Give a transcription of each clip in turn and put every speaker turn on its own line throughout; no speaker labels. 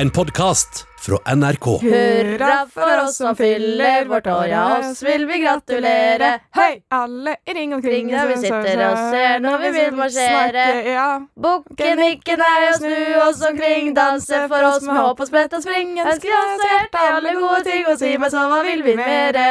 En podkast fra NRK.
Hurra for oss som fyller vårt år, ja, oss vil vi gratulere.
Hei, alle i ring omkring.
Der vi sitter og ser når vi vil marsjere. Bukken ikke nei og snu oss omkring, danse for oss med håp og sprett og spring. Ønsker oss av alle gode ting og si meg så hva vil vi mere?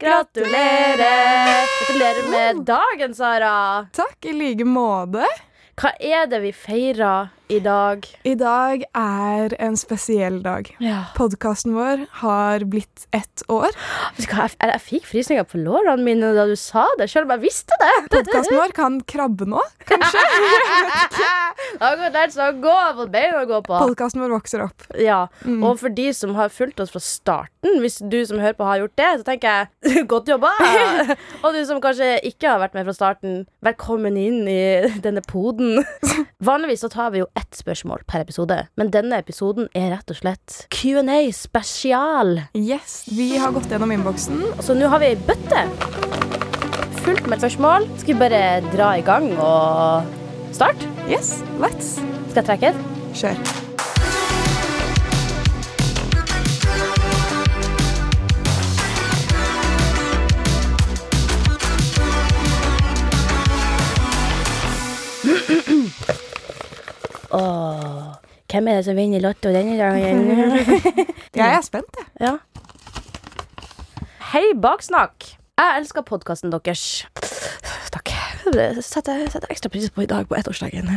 Gratulere. Gratulerer med dagen, Sara.
Takk i like måte.
Hva er det vi feirer i dag?
I dag er en spesiell dag.
Ja.
Podkasten vår har blitt ett år.
Jeg, jeg fikk frysninger på lårene mine da du sa det, selv om jeg visste det.
Podkasten vår kan krabbe nå, kanskje.
Akkurat har godt lært seg å gå, på beina å gå på.
Podkasten vår vokser opp.
Ja,
Mm.
Og for de som har fulgt oss fra starten, hvis du som hører på har gjort det, så tenker jeg godt jobba. og du som kanskje ikke har vært med fra starten, velkommen inn i denne poden. Vanligvis så tar vi jo ett spørsmål per episode, men denne episoden er rett og slett Q&A spesial.
Yes, Vi har gått gjennom innboksen.
Så nå har vi ei bøtte fullt med spørsmål. Skal vi bare dra i gang og starte?
Yes, let's.
Skal jeg trekke et?
Kjør.
Åh, hvem er det som vinner Lotto denne dagen?
Jeg er spent, jeg.
ja. Hei, Baksnakk. Jeg elsker podkasten deres. Takk. Det setter jeg setter ekstra pris på i dag på ettårsdagen.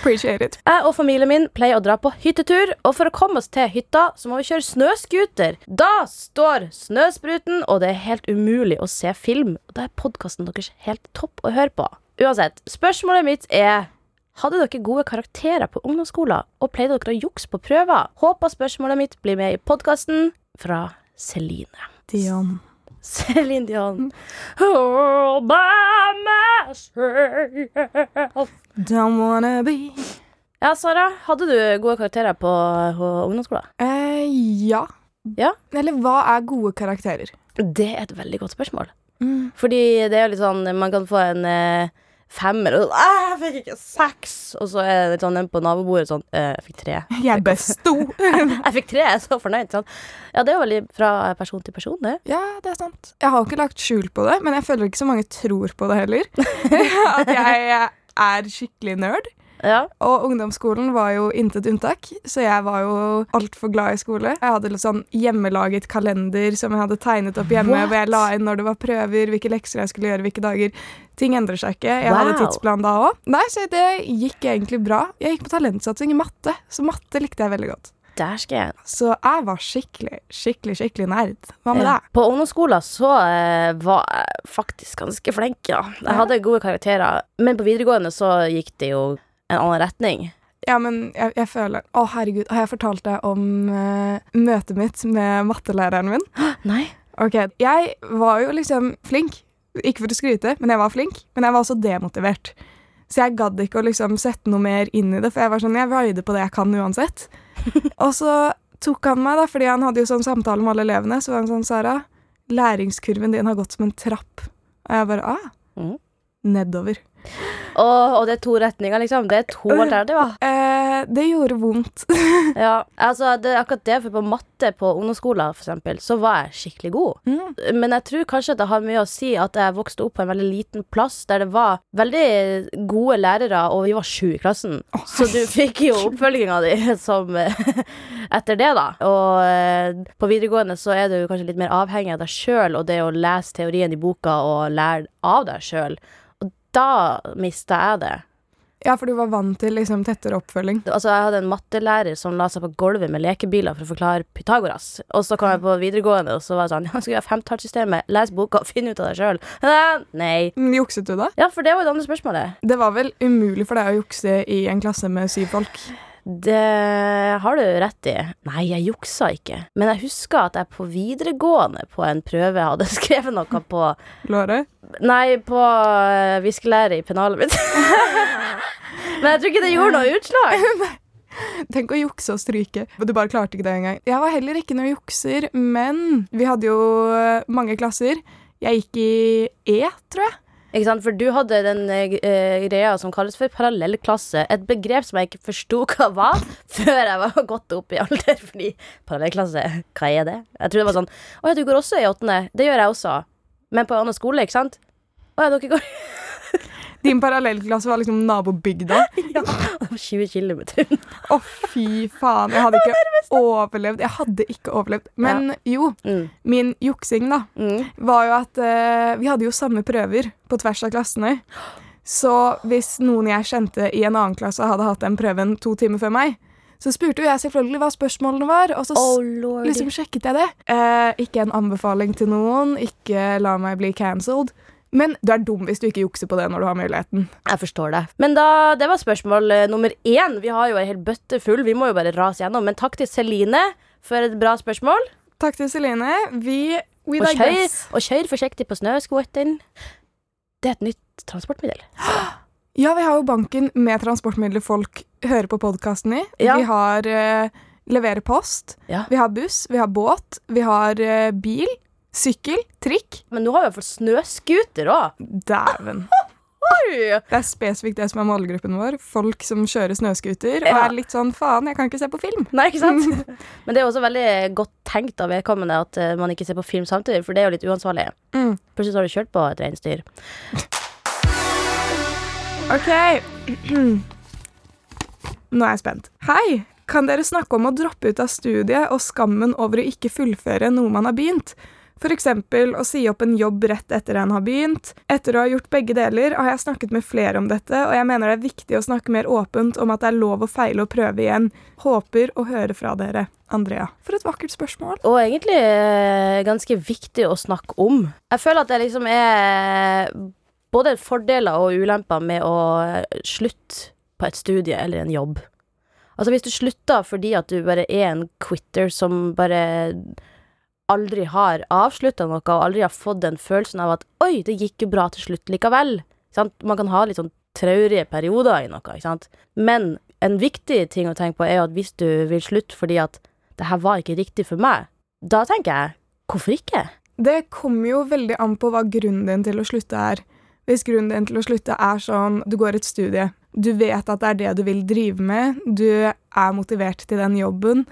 Appreciate it.
Jeg og familien min pleier å dra på hyttetur, og for å komme oss til hytta, så må vi kjøre snøscooter. Da står snøspruten, og det er helt umulig å se film. Da er podkasten deres helt topp å høre på. Uansett, spørsmålet mitt er hadde dere gode karakterer på ungdomsskolen, og pleide dere å jukse på prøver? Håper spørsmålet mitt blir med i podkasten fra Celine.
Dion.
Celine Dion. All by myself.
Don't wanna be
Ja, Sara, hadde du gode karakterer på, ungdomsskolen?
eh, Ja.
Ja.
Eller hva er gode karakterer?
Det er et veldig godt spørsmål. Fordi det er jo litt sånn Man kan få en eh, femmer, og sånn Jeg fikk ikke seks! Og så er det sånn en på nabobordet sånn «Eh, Jeg fikk tre.
Jeg besto.
Jeg fikk tre, jeg er så fornøyd. Sånn. Ja, det er jo veldig fra person til person, det.
Ja, det er sant. Jeg har ikke lagt skjul på det, men jeg føler ikke så mange tror på det heller. At jeg er skikkelig nerd.
Ja.
Og ungdomsskolen var jo intet unntak, så jeg var jo altfor glad i skole. Jeg hadde litt sånn hjemmelaget kalender som jeg hadde tegnet opp hjemme,
What?
hvor jeg la inn når det var prøver, hvilke lekser jeg skulle gjøre, hvilke dager. Ting endrer seg ikke. Jeg hadde tidsplan da òg. Nei, så det gikk egentlig bra. Jeg gikk på talentsatsing i matte, så matte likte jeg veldig godt.
Dæsken.
Så jeg var skikkelig, skikkelig, skikkelig nerd. Hva med
Ja.
deg?
På ungdomsskolen så eh, var jeg faktisk ganske flink, ja. Jeg hadde gode karakterer. Men på videregående så gikk det jo en annen retning.
Ja, men jeg, jeg føler Å, herregud, har jeg fortalt deg om uh, møtet mitt med mattelæreren min?
Nei.
Ok, jeg var jo liksom flink. Ikke for å skryte, men jeg var flink. Men jeg var også demotivert. Så jeg gadd ikke å liksom sette noe mer inn i det, for jeg var sånn, jeg rider på det jeg kan uansett. og så tok han meg, da, fordi han hadde jo sånn samtale med alle elevene, så var han sånn, Sara, læringskurven din har gått som en trapp. Og jeg bare, ah,
Mhm.
Nedover.
Og, og det er to retninger, liksom. Det er to alternativer.
Eh, det gjorde vondt.
Ja, altså det akkurat det, for på matte på ungdomsskolen for eksempel, så var jeg skikkelig god.
Mm.
Men jeg tror kanskje det har mye å si at jeg vokste opp på en veldig liten plass der det var veldig gode lærere, og vi var sju i klassen. Så du fikk jo oppfølginga di som eh, etter det, da. Og eh, på videregående så er du kanskje litt mer avhengig av deg sjøl og det å lese teorien i boka og lære av deg sjøl. Da mista jeg det.
Ja, for du var vant til liksom tettere oppfølging.
Altså, jeg hadde en mattelærer som la seg på gulvet med lekebiler for å forklare Pythagoras. Og så kom jeg på videregående, og så var jeg sånn Ja, skal vi ha femtallssystemet? Les boka og finne ut av det sjøl. Nei.
Jukset du da?
Ja, for det var jo det andre spørsmålet.
Det var vel umulig for deg å jukse i en klasse med syv folk?
Det har du rett i. Nei, jeg juksa ikke. Men jeg husker at jeg på videregående på en prøve hadde skrevet noe på
Låret?
Nei, på viskelæret i pennalet mitt. Men jeg tror ikke det gjorde noe utslag.
Tenk å jukse og stryke. Du bare klarte ikke det engang. Jeg var heller ikke noen jukser, men vi hadde jo eh, mange klasser. Jeg gikk i E, tror jeg.
Ikke sant? For du hadde den eh, eh, greia som kalles for parallellklasse. Et begrep som jeg ikke forsto hva var før jeg var gått opp i alder. Fordi parallellklasse, hva er det? Jeg trodde det var sånn Å ja, du går også i åttende. Det gjør jeg også. Men på en annen skole, ikke sant? Å ja, dere går
Din parallellklasse var liksom nabobygda.
ja, 20 km.
Å, fy faen. Jeg hadde ikke overlevd. Jeg hadde ikke overlevd. Men jo,
Mm.
min juksing, da,
Mm.
var jo at uh, vi hadde jo samme prøver på tvers av klassene. Så hvis noen jeg kjente i en annen klasse hadde hatt den prøven to timer før meg, så spurte jo jeg selvfølgelig hva spørsmålene var, og så
Oh
liksom sjekket jeg det. Eh, ikke en anbefaling til noen, ikke la meg bli cancelled. Men du er dum hvis du ikke jukser på det når du har muligheten.
Jeg forstår det. Men da, det var spørsmål eh, nummer én. Vi har jo ei hel bøtte full, vi må jo bare rase gjennom. Men takk til Celine for et bra spørsmål.
Takk til Celine. Vi we
Og kjør, og kjør forsiktig på snøscooteren. Det er et nytt transportmiddel.
Ja, vi har jo banken med transportmidler folk hører på podkasten i.
Ja.
Vi har uh, levere post,
Ja.
vi har buss, vi har båt, vi har uh, bil, sykkel, trikk.
Men nå har vi iallfall snøscooter òg.
Dæven. Det er spesifikt det som er målgruppen vår. Folk som kjører snøscooter og
Ja.
er litt sånn faen, jeg kan ikke se på film.
Nei, ikke sant? Men det er også veldig godt tenkt av vedkommende at eh, man ikke ser på film samtidig, for det er jo litt uansvarlig.
Mm.
Plutselig har du kjørt på et reinsdyr.
OK. Nå er jeg spent. Hei! Kan dere snakke om å droppe ut av studiet og skammen over å ikke fullføre noe man har begynt? Eksempel å si opp en jobb rett etter en har begynt. Etter å ha gjort begge deler har jeg snakket med flere om dette, og jeg mener det er viktig å snakke mer åpent om at det er lov å feile og prøve igjen. Håper å høre fra dere. Andrea. For et vakkert spørsmål.
Og egentlig eh, ganske viktig å snakke om. Jeg føler at det liksom er både fordeler og ulemper med å slutte på et studie eller en jobb. Altså hvis du slutter fordi at du bare er en quitter som bare aldri har avslutta noe, og aldri har fått den følelsen av at 'oi, det gikk jo bra til slutt likevel'. Sant? Man kan ha litt sånn traurige perioder i noe, ikke sant. Men en viktig ting å tenke på er jo at hvis du vil slutte fordi at det her var ikke riktig for meg, da tenker jeg hvorfor ikke?
Det kommer jo veldig an på hva grunnen din til å slutte er. Hvis grunnen din til å slutte er sånn du går et studie, du vet at det er det du vil drive med, du er motivert til den jobben,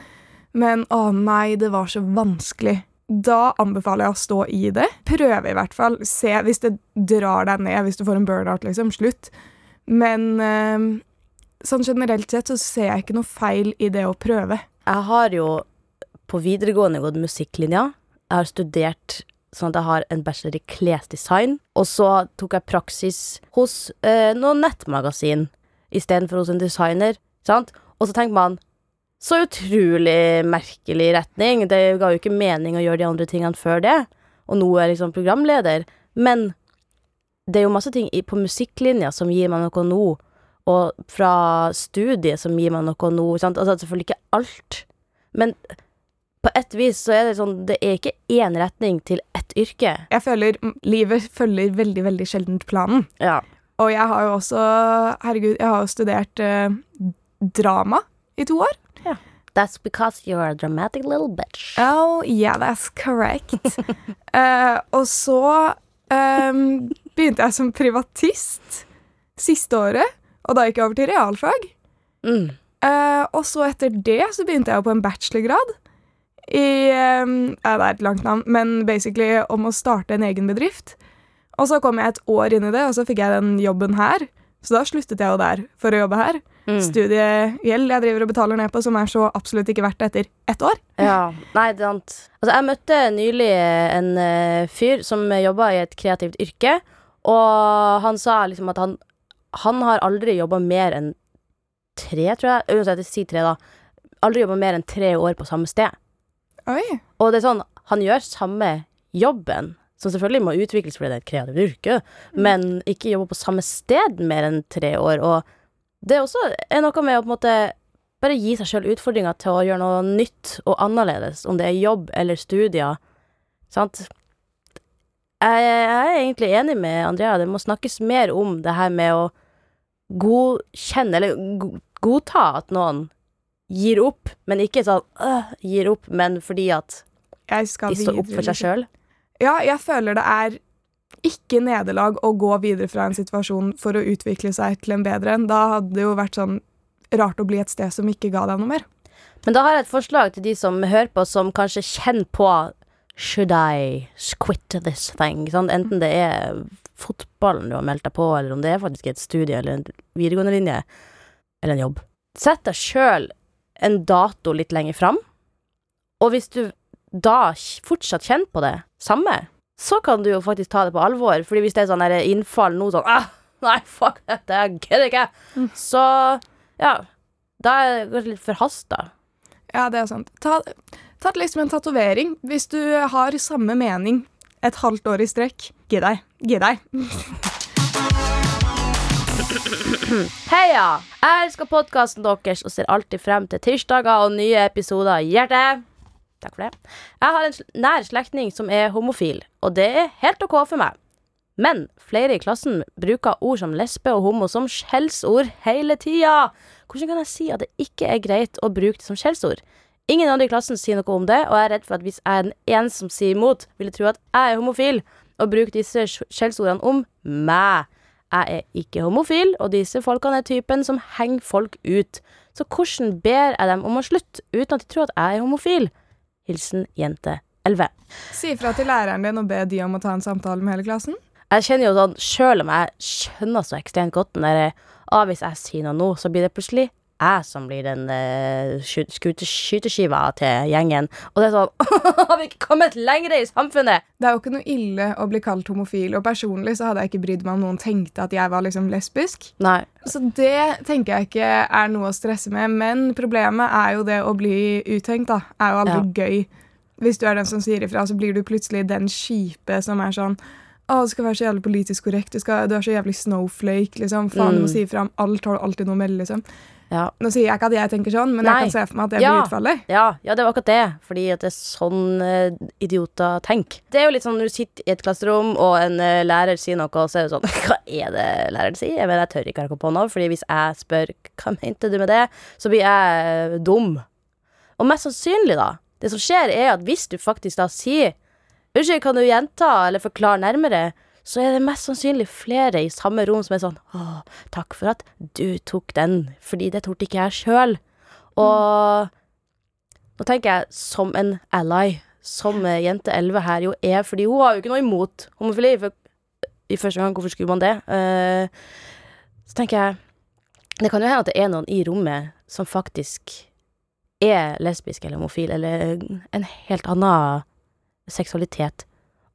men å nei, det var så vanskelig. Da anbefaler jeg å stå i det. Prøve i hvert fall. Se hvis det drar deg ned, hvis du får en burnout, liksom. Slutt. Men eh, sånn generelt sett så ser jeg ikke noe feil i det å prøve.
Jeg har jo på videregående gått musikklinja. Jeg har studert sånn at jeg har en bachelor i klesdesign. Og så tok jeg praksis hos eh, noen nettmagasin istedenfor hos en designer. Sant? Og så tenker man så utrolig merkelig retning. Det ga jo ikke mening å gjøre de andre tingene før det. Og nå er jeg liksom programleder. Men det er jo masse ting på musikklinja som gir meg noe nå, og fra studiet som gir meg noe nå. Sant? Altså selvfølgelig ikke alt, men på et vis så er det sånn Det er ikke én retning til ett yrke.
Jeg føler livet følger veldig, veldig sjeldent planen.
Ja.
Og jeg har jo også Herregud, jeg har jo studert eh, drama i to år.
That's because you're a dramatic little bitch.
Oh, yeah, that's correct. uh, og så um, begynte jeg som privatist siste året, og da gikk jeg over til realfag.
Mm.
Uh, og så etter det så begynte jeg på en bachelorgrad i um, ja, Det er et langt navn, men basically om å starte en egen bedrift. Og så kom jeg et år inn i det, og så fikk jeg den jobben her. Så da sluttet jeg jo der for å jobbe her.
Mm.
Studiegjeld jeg driver og betaler ned på, som er så absolutt ikke verdt det etter ett år.
Ja, nei, det er sant. Altså, jeg møtte nylig en uh, fyr som jobba i et kreativt yrke, og han sa liksom at han, han har aldri jobba mer enn tre, tror jeg. Uansett, si tre, da. Aldri jobba mer enn tre år på samme sted.
Oi.
Og det er sånn, han gjør samme jobben, som selvfølgelig må utvikles fordi det er et kreativt yrke, men ikke jobbe på samme sted mer enn tre år. Og det også er noe med å på en måte bare gi seg sjøl utfordringer til å gjøre noe nytt og annerledes, om det er jobb eller studier. Sant? Jeg, jeg er egentlig enig med Andrea. Det må snakkes mer om det her med å godkjenne, eller godta at noen gir opp, men ikke sånn øh, gir opp, men fordi at de står opp for seg
liksom.
sjøl.
Ja, jeg føler det er ikke nederlag å gå videre fra en situasjon for å utvikle seg til en bedre en. Da hadde det jo vært sånn rart å bli et sted som ikke ga deg noe mer.
Men da har jeg et forslag til de som hører på, som kanskje kjenner på Should I quit this thing? Sånn, enten det er fotballen du har meldt deg på, eller om det er faktisk et studie eller en videregående linje, eller en jobb. Sett deg sjøl en dato litt lenger fram, og hvis du da fortsatt kjenner på det samme, så kan du jo faktisk ta det på alvor, fordi hvis det er sånn der innfall nå sånn ah, Nei, fuck dette, jeg gidder ikke. Så ja, da er det kanskje litt forhasta.
Ja, det er sant. Ta, ta det liksom en tatovering. Hvis du har samme mening et halvt år i strekk, gi deg. Gi deg.
Heia! Jeg elsker podkasten deres og ser alltid frem til tirsdager og nye episoder. Hjerte! Takk for det. Jeg har en nær slektning som er homofil, og det er helt OK for meg. Men flere i klassen bruker ord som lesbe og homo som skjellsord hele tida. Hvordan kan jeg si at det ikke er greit å bruke det som skjellsord? Ingen andre i klassen sier noe om det, og jeg er redd for at hvis jeg er den eneste som sier imot, vil jeg tro at jeg er homofil, og bruker disse sk- skjellsordene om meg. Jeg er ikke homofil, og disse folkene er typen som henger folk ut. Så hvordan ber jeg dem om å slutte, uten at de tror at jeg er homofil? Hilsen jente 11.
Si ifra til læreren din og be de om å ta en samtale med hele klassen.
Jeg kjenner jo sånn, Selv om jeg skjønner så ekstremt godt den der ah, Hvis jeg sier noe nå, så blir det plutselig jeg som blir den uh, skyteskiva til gjengen. Og det er sånn Har vi ikke kommet lenger i samfunnet?
Det er jo ikke noe ille å bli kalt homofil, og personlig så hadde jeg ikke brydd meg om noen tenkte at jeg var liksom lesbisk.
Nei.
Så det tenker jeg ikke er noe å stresse med, men problemet er jo det å bli uthengt, da. Er jo aldri gøy. Hvis du er den som sier ifra, så blir du plutselig den kjipe som er sånn å, du skal være så jævlig politisk korrekt. Du, skal, du er så jævlig snowflake. liksom. Faen, du må
Mm.
si ifra om alt. Har du alltid noe å melde, liksom.
Ja.
Nå sier jeg ikke at jeg tenker sånn, men
Nei.
jeg kan se for meg at det
Ja.
blir utfallet.
Ja, ja, det var akkurat det. Fordi at det er sånn uh, idioter tenker. Det er jo litt sånn når du sitter i et klasserom, og en uh, lærer sier noe, og så er det sånn Hva er det læreren sier? Men jeg tør ikke rekke opp hånda, fordi hvis jeg spør hva mente du med det, så blir jeg uh, dum. Og mest sannsynlig, da, det som skjer, er at hvis du faktisk da sier Unnskyld, kan du gjenta eller forklare nærmere? Så er det mest sannsynlig flere i samme rom som er sånn Å, takk for at du tok den, fordi det torde ikke jeg sjøl. Og nå tenker jeg som en ally, som eh, jente 11 her jo er, fordi hun har jo ikke noe imot homofili. For i første gang, hvorfor skulle man det? Uh, så tenker jeg Det kan jo hende at det er noen i rommet som faktisk er lesbisk eller homofil, eller en helt annen seksualitet,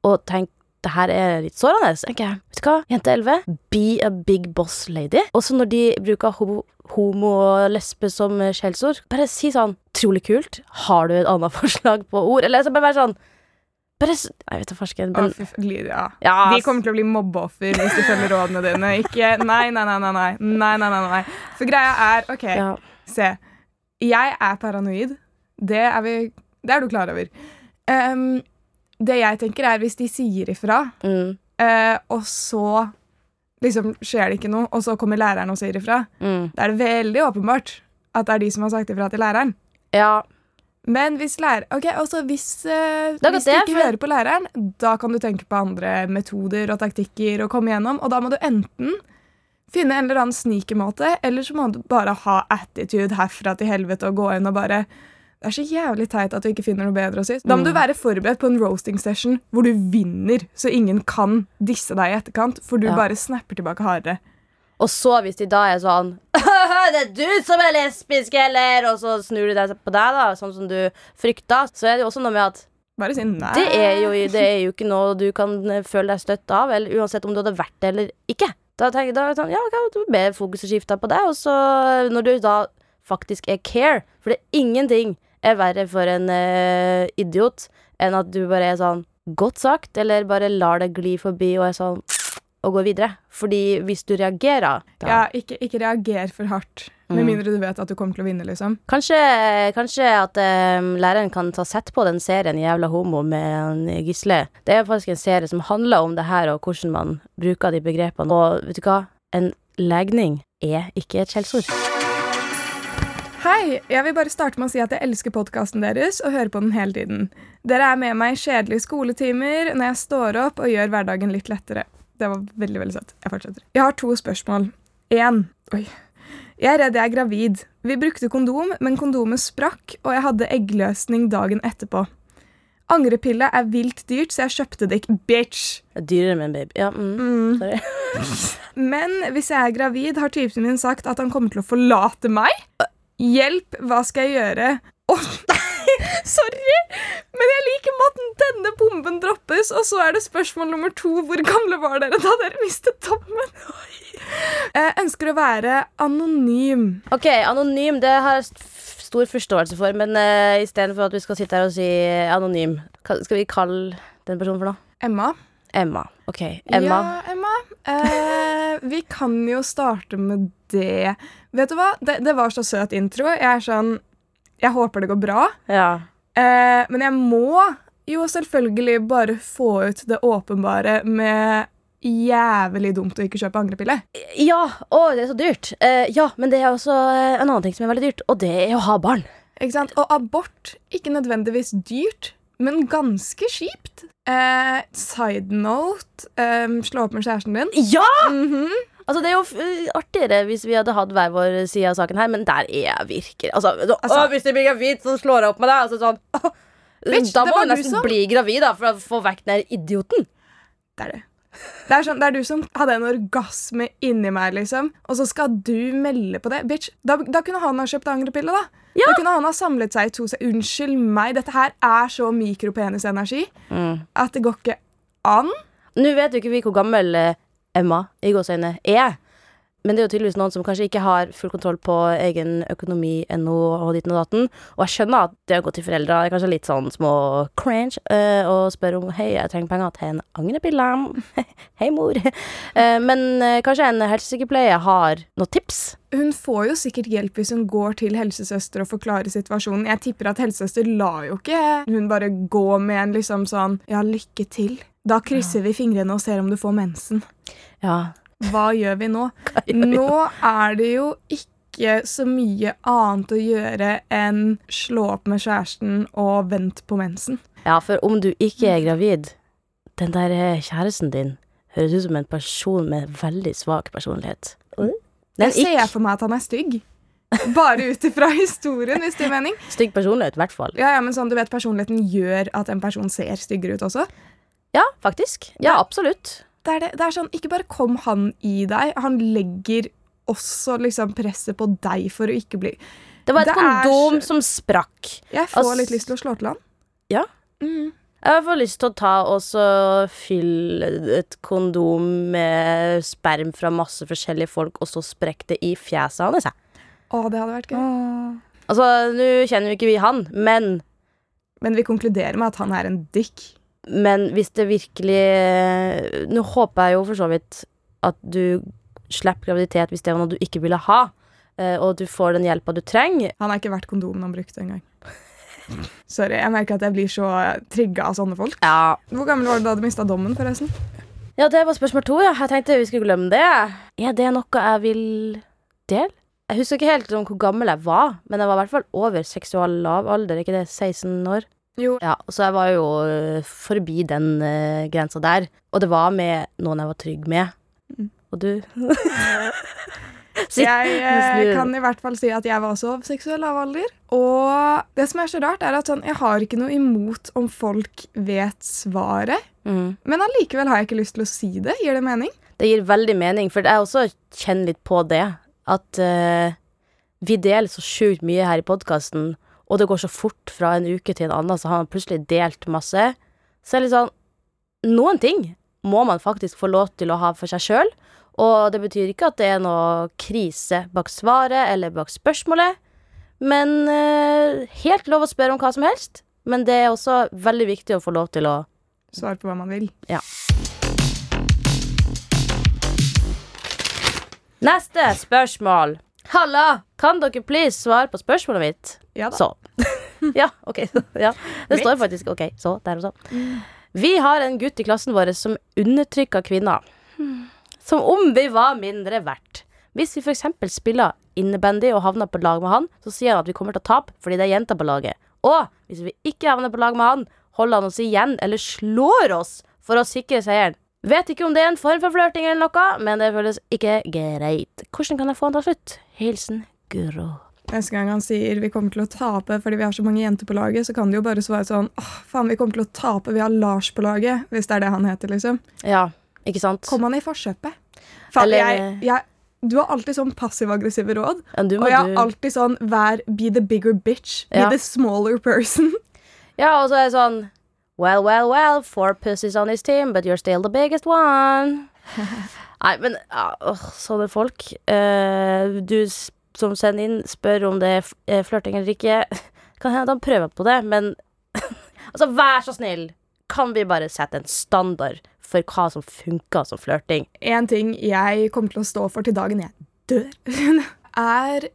og tenk det her er litt sårende, så tenker jeg. Vet du hva, jente 11, be a big boss lady. Også når de bruker homo, og lesbe som skjellsord, bare si sånn Trolig kult. Har du et annet forslag på ord? Eller så bare være sånn Bare Jeg vet da farsken, men
Lydia.
ja,
De kommer til å bli mobbeoffer hvis du følger rådene dine. Ikke Nei, nei, nei, nei. nei. nei, nei, nei. For greia er OK,
ja.
se. Jeg er paranoid. Det er, vi, det er du klar over. Ehm, det jeg tenker, er hvis de sier ifra,
Mm,
eh, og så liksom skjer det ikke noe, og så kommer læreren og sier ifra,
mm.
da er det veldig åpenbart at det er de som har sagt ifra til læreren.
Ja.
Men hvis lærer... Ok, også hvis, eh, hvis du ikke
for-
hører på læreren, da kan du tenke på andre metoder og taktikker å komme gjennom, og da må du enten finne en eller annen snikemåte, eller så må du bare ha attitude herfra til helvete og gå inn og bare det er så jævlig teit at du ikke finner noe bedre å si. Da må
Mm.
du være forberedt på en roasting session hvor du vinner, så ingen kan disse deg i etterkant, for du
Ja.
bare snapper tilbake hardere.
Og så hvis de da er sånn Det er du som er lesbisk, eller? Og så snur de deg på deg, da, sånn som du frykta, så er det jo også noe med at
Bare si nei.
Det er, jo, det er jo ikke noe du kan eh, føle deg støtt av, eller uansett om du hadde vært det eller ikke. Da tenker jeg sånn, ja, okay, du ber fokuset skifte på deg, og så når du da faktisk er care For det er ingenting er verre for en eh, idiot enn at du bare er sånn godt sagt, eller bare lar det gli forbi og er sånn og går videre. Fordi hvis du reagerer da,
Ja, ikke, ikke reager for hardt, med
Mm.
mindre du vet at du kommer til å vinne, liksom.
Kanskje, kanskje at um, læreren kan ta sett på den serien Jævla homo med en Gisle. Det er faktisk en serie som handler om det her, og hvordan man bruker de begrepene. Og vet du hva? En legning er ikke et skjellsord.
Hei, jeg vil bare starte med å si at jeg elsker podkasten deres og hører på den hele tiden. Dere er med meg i kjedelige skoletimer når jeg står opp og gjør hverdagen litt lettere. Det var veldig, veldig søtt. Jeg fortsetter. Jeg har to spørsmål. Én. Oi. Jeg er redd jeg er gravid. Vi brukte kondom, men kondomet sprakk, og jeg hadde eggløsning dagen etterpå. Angrepille er vilt dyrt, så jeg kjøpte det ikke. Bitch!
Det er Dyrere med en baby. Ja, mm.
Mm.
Sorry.
Men hvis jeg er gravid, har typen min sagt at han kommer til å forlate meg. Hjelp, hva skal jeg gjøre? Å nei, sorry! Men jeg liker måten denne bomben droppes. Og så er det spørsmål nummer to. Hvor gamle var dere da dere mistet tommen? Jeg ønsker å være anonym.
Ok, anonym, det har jeg stor forståelse for, men uh, istedenfor at vi skal sitte her og si anonym, hva skal vi kalle den personen for noe?
Emma.
Emma. Ok, Emma.
Ja, Emma. Eh, vi kan jo starte med det. Vet du hva? Det, det var så søt intro. Jeg er sånn Jeg håper det går bra.
Ja.
Eh, men jeg må jo selvfølgelig bare få ut det åpenbare med jævlig dumt å ikke kjøpe angrepille.
Ja, å, det er så dyrt. Eh, ja, men det er også eh, en annen ting som er veldig dyrt, og det er å ha barn.
Ikke sant? Og abort, ikke nødvendigvis dyrt, men ganske kjipt. Eh, side note, eh, slå opp med kjæresten din.
Ja!
Mhm.
Altså, det er jo eh, artigere hvis vi hadde hatt hver vår side av saken her, men der er jeg virkelig Altså, så,
Altså-
hvis det blir gravid, så slår jeg opp med deg. Altså, sånn,
Bitch,
da må du nesten
som-
bli gravid da, for å få vekk den idioten.
Det er det. Det er, sånn, det er du som hadde en orgasme inni meg, liksom. Og så skal du melde på det. Bitch, da, da kunne han ha kjøpt angrepille, da.
Ja.
Da kunne han ha samlet seg i to seg. Unnskyld meg, dette her er så mikropenisenergi at det går ikke an.
Nå vet jo ikke vi hvor gammel eh, Emma i gåseøyne er. Men det er jo tydeligvis noen som kanskje ikke har full kontroll på egen økonomi ennå, og ditten og datten. Og jeg skjønner at det å gå til foreldre er kanskje litt sånn små cringe eh, og spørre om Hei, jeg trenger penger til en angrepille. Hei, mor. Eh, men eh, kanskje en helsesykepleier har noen tips?
Hun får jo sikkert hjelp hvis hun går til helsesøster og forklarer situasjonen. Jeg tipper at helsesøster lar jo ikke hun bare gå med en liksom sånn Ja, lykke til. Da krysser vi fingrene og ser om du får mensen.
Ja.
Hva gjør vi nå?
gjør vi
Nå er det jo ikke så mye annet å gjøre enn slå opp med kjæresten og vent på mensen.
ja, for om du ikke er gravid, den der eh, kjæresten din høres ut som en person med veldig svak personlighet. Det er
Jeg ser for meg at han er stygg. Bare ut ifra historien, hvis det gir mening.
Stygg personlighet, i hvert fall.
Ja, ja, men sånn, du vet Personligheten gjør at en person ser styggere ut også.
Ja, faktisk. Ja, absolutt.
Det er, det, det er sånn, Ikke bare kom han i deg, han legger også liksom presset på deg for å ikke bli
Det var et
Det
kondom
er...
som sprakk.
Jeg får
Altså-
litt lyst til å slå til han.
Ja.
Mm.
Jeg får lyst til å ta og fylle et kondom med sperm fra masse forskjellige folk, og så sprekke det i fjeset hans.
Å, det hadde vært gøy.
Altså, nå kjenner jo ikke vi han, men,
Men vi konkluderer med at han er en dick.
Men hvis det virkelig Nå håper jeg jo for så vidt at du slipper graviditet hvis det var noe du ikke ville ha, eh, og du får den hjelpa du trenger.
Han har ikke vært kondomen han brukte engang. Sorry, jeg merker at jeg blir så trigga av sånne folk.
Ja,
Hvor gammel var du da du mista dommen, forresten?
Ja, det var spørsmål to, ja. Jeg tenkte vi skulle glemme det. Er det noe jeg vil dele? Jeg husker ikke helt om hvor gammel jeg var, men jeg var i hvert fall over seksual lav alder. ikke det? 16 år?
Jo.
Ja, så jeg var jo øh, forbi den uh, grensa der. Og det var med noen jeg var trygg med.
Mm.
Og du? Så
Jeg eh, kan i hvert fall si at jeg var også av seksuell lavalder. Og det som er så rart, er at sånn, jeg har ikke noe imot om folk vet svaret.
Mm.
Men allikevel har jeg ikke lyst til å si det. Gir det mening?
Det gir veldig mening, for jeg også kjenner litt på det. At uh, vi deler så sjukt mye her i podkasten, og det går så fort fra en uke til en annen, så har man plutselig delt masse. Så er det litt sånn Noen ting må man faktisk få lov til å ha for seg sjøl, og det betyr ikke at det er noe krise bak svaret eller bak spørsmålet, men øh, helt lov å spørre om hva som helst. Men det er også veldig viktig å få lov til å
Svare på hva man vil.
Neste spørsmål. Halla, kan dere please svare på spørsmålet mitt?
Ja da.
Så. ja, ok. Ja. Det står faktisk ok. Så, der og så. Vi har en gutt i klassen vår som undertrykker kvinner. Som om vi var mindre verdt. Hvis vi f.eks. spiller innebandy og havner på lag med han, så sier han at vi kommer til å tape fordi det er jenter på laget. Og hvis vi ikke havner på lag med han, holder han oss igjen eller slår oss for å sikre seieren. Vet ikke om det er en form for flørting eller noe, men det føles ikke greit. Hvordan kan jeg få han til slutt? Hilsen Guro.
Neste gang han sier vi kommer til å tape fordi vi har så mange jenter på laget, så kan det jo bare svare sånn åh, faen, vi kommer til å tape, vi har Lars på laget. Hvis det er det han heter, liksom.
Ja, ikke sant?
Kom han i forkjøpet? Faen,
Eller-
jeg, jeg, du har alltid sånn passiv-aggressive råd.
Ja, må
Og jeg har
du.
alltid sånn vær be the bigger bitch. Be
Ja.
the smaller person.
Ja, og så er det sånn Well, well, well, four pussies on his team, but you're still the biggest one. Nei, men åh, sånne folk. uh, du som sender inn, spør om det er er flørting eller ikke. Kan hende han prøver på det, men Altså, vær så snill! Kan vi bare sette en standard for hva som funker som flørting?
En ting jeg kommer til å stå for til dagen jeg dør, er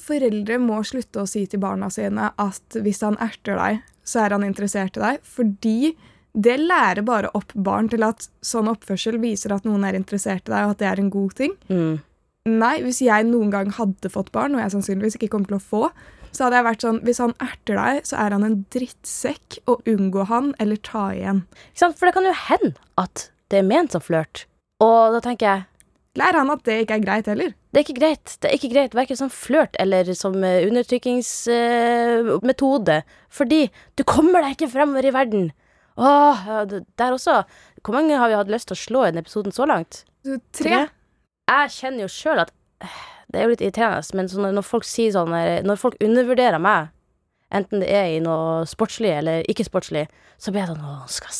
foreldre må slutte å si til barna sine at hvis han erter deg, så er han interessert i deg. Fordi det lærer bare opp barn til at sånn oppførsel viser at noen er interessert i deg, og at det er en god ting.
Mm.
Nei, hvis jeg noen gang hadde fått barn, noe jeg sannsynligvis ikke kommer til å få, så hadde jeg vært sånn Hvis han erter deg, så er han en drittsekk, og unngå han eller ta igjen.
Ikke sant? For det kan jo hende at det er ment som flørt. Og da tenker jeg
Lær han at det ikke er greit heller.
Det er ikke greit. Det er ikke greit Verken som flørt eller som undertrykkingsmetode. undertrykkingsmetode. fordi du kommer deg ikke fremover i verden. Åh, der også. Hvor mange har vi hatt lyst til å slå i denne episoden så langt?
Tre. Tre.
Jeg kjenner jo sjøl at det er jo litt irriterende, men sånn, når folk sier sånn Når folk undervurderer meg, enten det er i noe sportslig eller ikke sportslig, så blir jeg sånn Å, skal,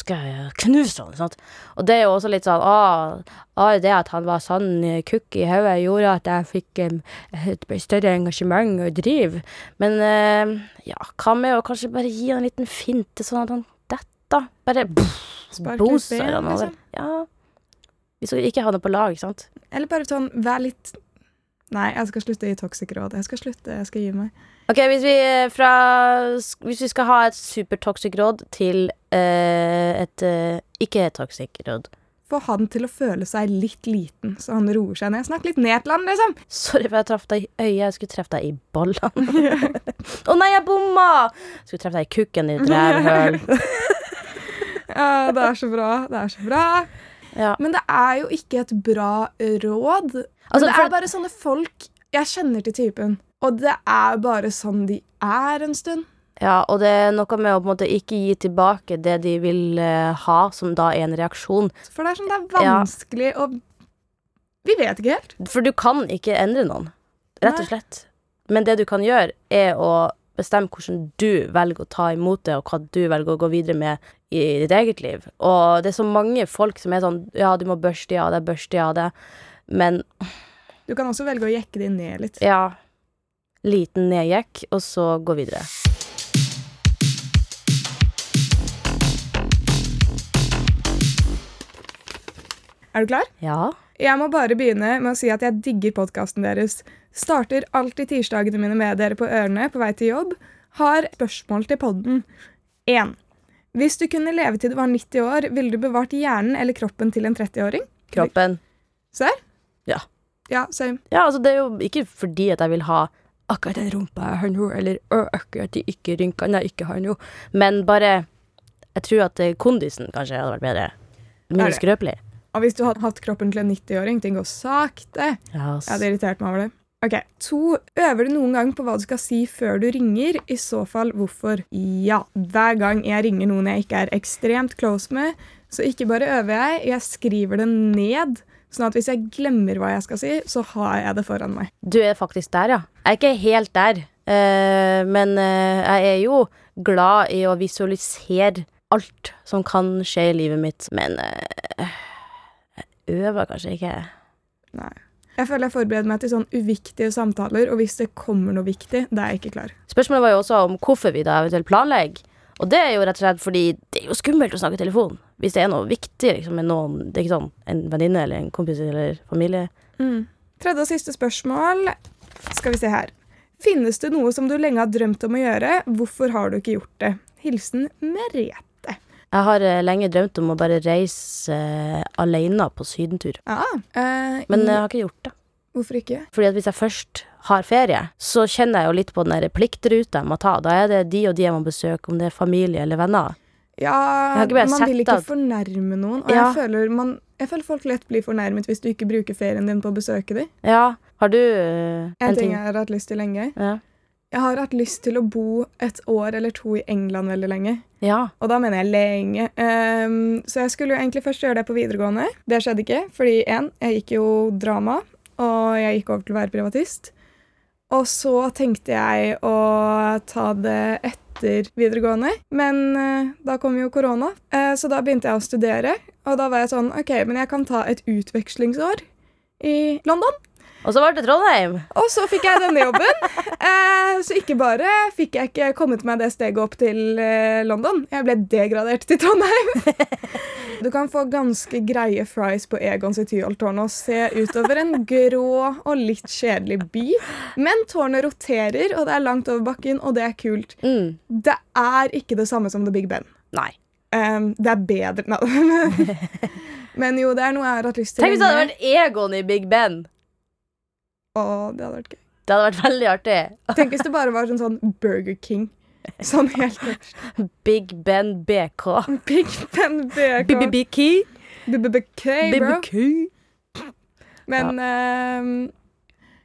skal jeg knuse han? Sant? Og det er jo også litt sånn Å, det at han var sånn kukk i hodet, gjorde at jeg fikk um, et større engasjement og driv. Men uh, ja, hva med å kanskje bare gi han en liten finte, sånn at han detter? Bare
litt
boser han over.
liksom.
Ja. Vi skal ikke ha det på lag, ikke sant?
Eller bare sånn, vær litt Nei, jeg skal slutte å gi toxic råd. Jeg skal slutte, jeg skal gi meg.
Ok, hvis vi, eh, fra, hvis vi skal ha et supertoxic råd til eh, et eh, ikke-toxic råd
Få han til å føle seg litt liten, så han roer seg ned. Snakk litt ned til han, liksom.
Sorry for jeg traff deg i øyet. Jeg skulle treffe deg i ballene. Å nei, jeg bomma! Jeg skulle treffe deg i kukken, ditt rævhøl.
Ja, det er så bra. Det er så bra.
Ja.
Men det er jo ikke et bra råd.
Altså,
det er bare sånne folk Jeg kjenner til typen. Og det er bare sånn de er en stund.
ja, og det er noe med å på en måte ikke gi tilbake det de vil eh, ha, som da er en reaksjon.
For det er sånn det er
Ja.
vanskelig å Vi vet ikke helt.
For du kan ikke endre noen, rett og
Nei.
slett. Men det du kan gjøre, er å bestemme hvordan du velger å ta imot det, og hva du velger å gå videre med i ditt eget liv. Og det er så mange folk som er sånn Ja, du må børste av det, børste av det. Men
Du kan også velge å jekke det ned litt.
ja Liten nedjekk, og så gå videre.
Er du klar?
Ja.
Jeg må bare begynne med å si at jeg digger podkasten deres. Starter alltid tirsdagene mine med dere på ørene på vei til jobb. Har spørsmål til podden. 1. Hvis du kunne leve til du var 90 år, ville du bevart hjernen eller kroppen til en 30-åring?
Kroppen.
Ser?
Ja.
Ja, same.
Ja, altså, det er jo ikke fordi at jeg vil ha akkurat den rumpa jeg har nå, eller akkurat de ikke rynkene jeg ikke har nå, men bare Jeg tror at eh, kondisen kanskje hadde vært bedre. Mindre skrøpelig.
Og hvis du hadde hatt kroppen til en 90-åring, ting går sakte.
Yes.
Jeg hadde irritert meg over det. Ok, To. Øver du noen gang på hva du skal si før du ringer? I så fall hvorfor? Ja. Hver gang jeg ringer noen jeg ikke er ekstremt close med, så ikke bare øver jeg, jeg skriver det ned. Sånn at hvis jeg glemmer hva jeg skal si, så har jeg det foran meg.
Du er faktisk der, ja. Jeg er ikke helt der, eh, men eh, jeg er jo glad i å visualisere alt som kan skje i livet mitt, men eh, jeg øver kanskje ikke.
Nei. Jeg føler jeg forbereder meg til sånn uviktige samtaler, og hvis det kommer noe viktig, da er jeg ikke klar.
Spørsmålet var jo også om hvorfor vi da eventuelt planlegger. Og det er jo rett og slett fordi det er jo skummelt å snakke i telefon. Hvis det er noe viktig liksom, med noen, det er ikke sånn en venninne eller en kompis eller familie.
Tredje og siste spørsmål. Skal vi se her. Finnes det noe som du lenge har drømt om å gjøre? Hvorfor har du ikke gjort det? Hilsen Merete.
Jeg har eh, lenge drømt om å bare reise eh, alene på sydentur.
Ah, eh,
Men jeg har ikke gjort det.
Hvorfor ikke?
Fordi at hvis jeg først har ferie, så kjenner jeg jo litt på den der pliktruta jeg må ta. Da er det de og de jeg må besøke, om det er familie eller venner.
Ja, man vil ikke fornærme noen. Og
Ja.
jeg, føler man, jeg føler folk lett blir fornærmet hvis du ikke bruker ferien din på å besøke dem.
Ja, har du uh,
En ting jeg har hatt lyst til lenge.
Ja.
Jeg har hatt lyst til å bo et år eller to i England veldig lenge.
ja.
Og da mener jeg lenge. Um, så jeg skulle jo egentlig først gjøre det på videregående. Det skjedde ikke, fordi én, jeg gikk jo drama, og jeg gikk over til å være privatist. Og så tenkte jeg å ta det etter videregående, men uh, da kom jo korona, Uh, så da begynte jeg å studere. Og da var jeg sånn OK, men jeg kan ta et utvekslingsår i London.
Og så ble det Trondheim.
Og så fikk jeg denne jobben. Eh, så ikke bare fikk jeg ikke kommet meg det steget opp til eh, London, jeg ble degradert til Trondheim. Du kan få ganske greie fries på Egons i Tyholttårnet og se utover en grå og litt kjedelig by. Men tårnet roterer, og det er langt over bakken, og det er kult.
Mm.
Det er ikke det samme som The Big Ben.
Nei.
Um, det er bedre Nei. Men jo, det er noe jeg har hatt lyst til
Tenk hvis det hadde vært Egon i Big Ben.
Å, det hadde vært gøy.
Det hadde vært veldig artig.
Tenk hvis det bare var sånn, sånn Burger King. Sånn helt øverst.
Big Ben BK.
Big Ben BK.
BBBK.
BBBK, bro.
BBK.
Men ehm,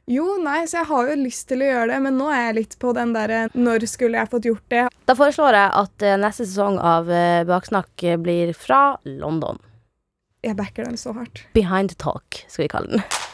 Jo, nei, så jeg har jo lyst til å gjøre det, men nå er jeg litt på den derre Når skulle jeg fått gjort det?
Da foreslår jeg at eh, neste sesong av eh, Baksnakk eh, blir fra London.
Jeg backer den så hardt.
Behind talk, skal vi kalle den.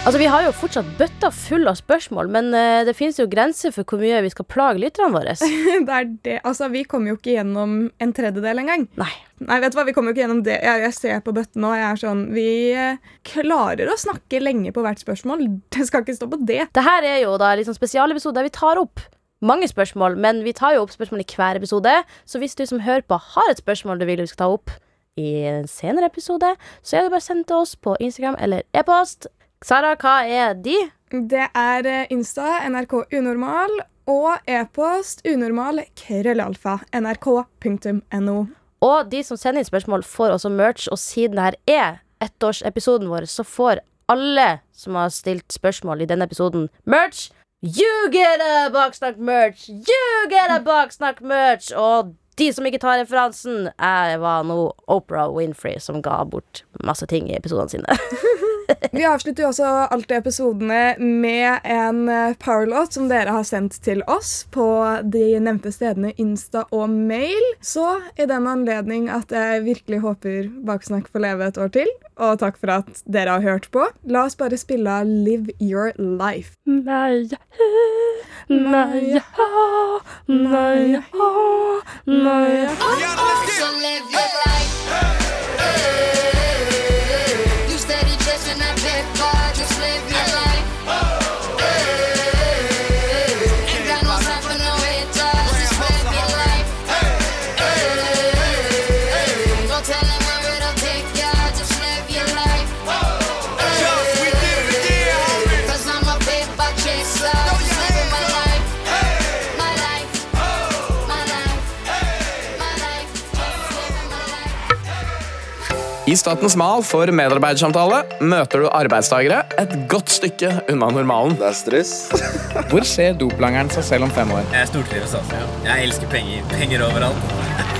Altså, Vi har jo fortsatt bøtta full av spørsmål, men uh, det finnes jo grenser for hvor mye vi skal plage lytterne våre.
det er det. Altså, vi kommer jo ikke gjennom en tredjedel engang.
Nei.
Nei, vet du hva, vi kommer jo ikke gjennom det. Jeg, jeg ser på bøtten nå, og jeg er sånn Vi eh, klarer å snakke lenge på hvert spørsmål. Det skal ikke stå på det.
Det her er jo da en liksom spesialepisode der vi tar opp mange spørsmål, men vi tar jo opp spørsmål i hver episode. Så hvis du som hører på har et spørsmål du vil vi skal ta opp i en senere episode, så er det bare å sende til oss på Instagram eller e-post. Sara, hva er de?
Det er eh, Insta, NRK Unormal, og e-post unormal krøllalfa nrk.no.
Og de som sender inn spørsmål, får også merch, og siden det her er ettårsepisoden vår, så får alle som har stilt spørsmål i denne episoden, merch. You get a Baksnakk merch! You get a Baksnakk merch! Og de som ikke tar referansen, jeg var nå Oprah Winfrey som ga bort masse ting i episodene sine.
Vi avslutter jo også alltid episodene med en eh, powerlåt som dere har sendt til oss på de nevnte stedene Insta og mail. Så i den anledning at jeg virkelig håper Baksnakk får leve et år til, og takk for at dere har hørt på, la oss bare spille av Live Your Life.
Nei, nei, nei, nei.
So
I Statens Mal for medarbeidersamtale møter du arbeidstakere et godt stykke unna normalen.
Det er stress.
Hvor ser doplangeren seg selv om fem år?
Jeg stortrives, altså. Jeg elsker penger. Penger overalt.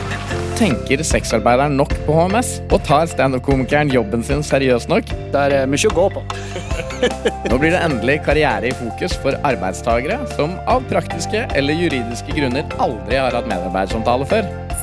Tenker sexarbeideren nok på HMS? Og tar standup-komikeren jobben sin seriøst nok?
Det er mye å gå på.
Nå blir det endelig karriere i fokus for arbeidstagere som av praktiske eller juridiske grunner aldri har hatt medarbeidersamtale før.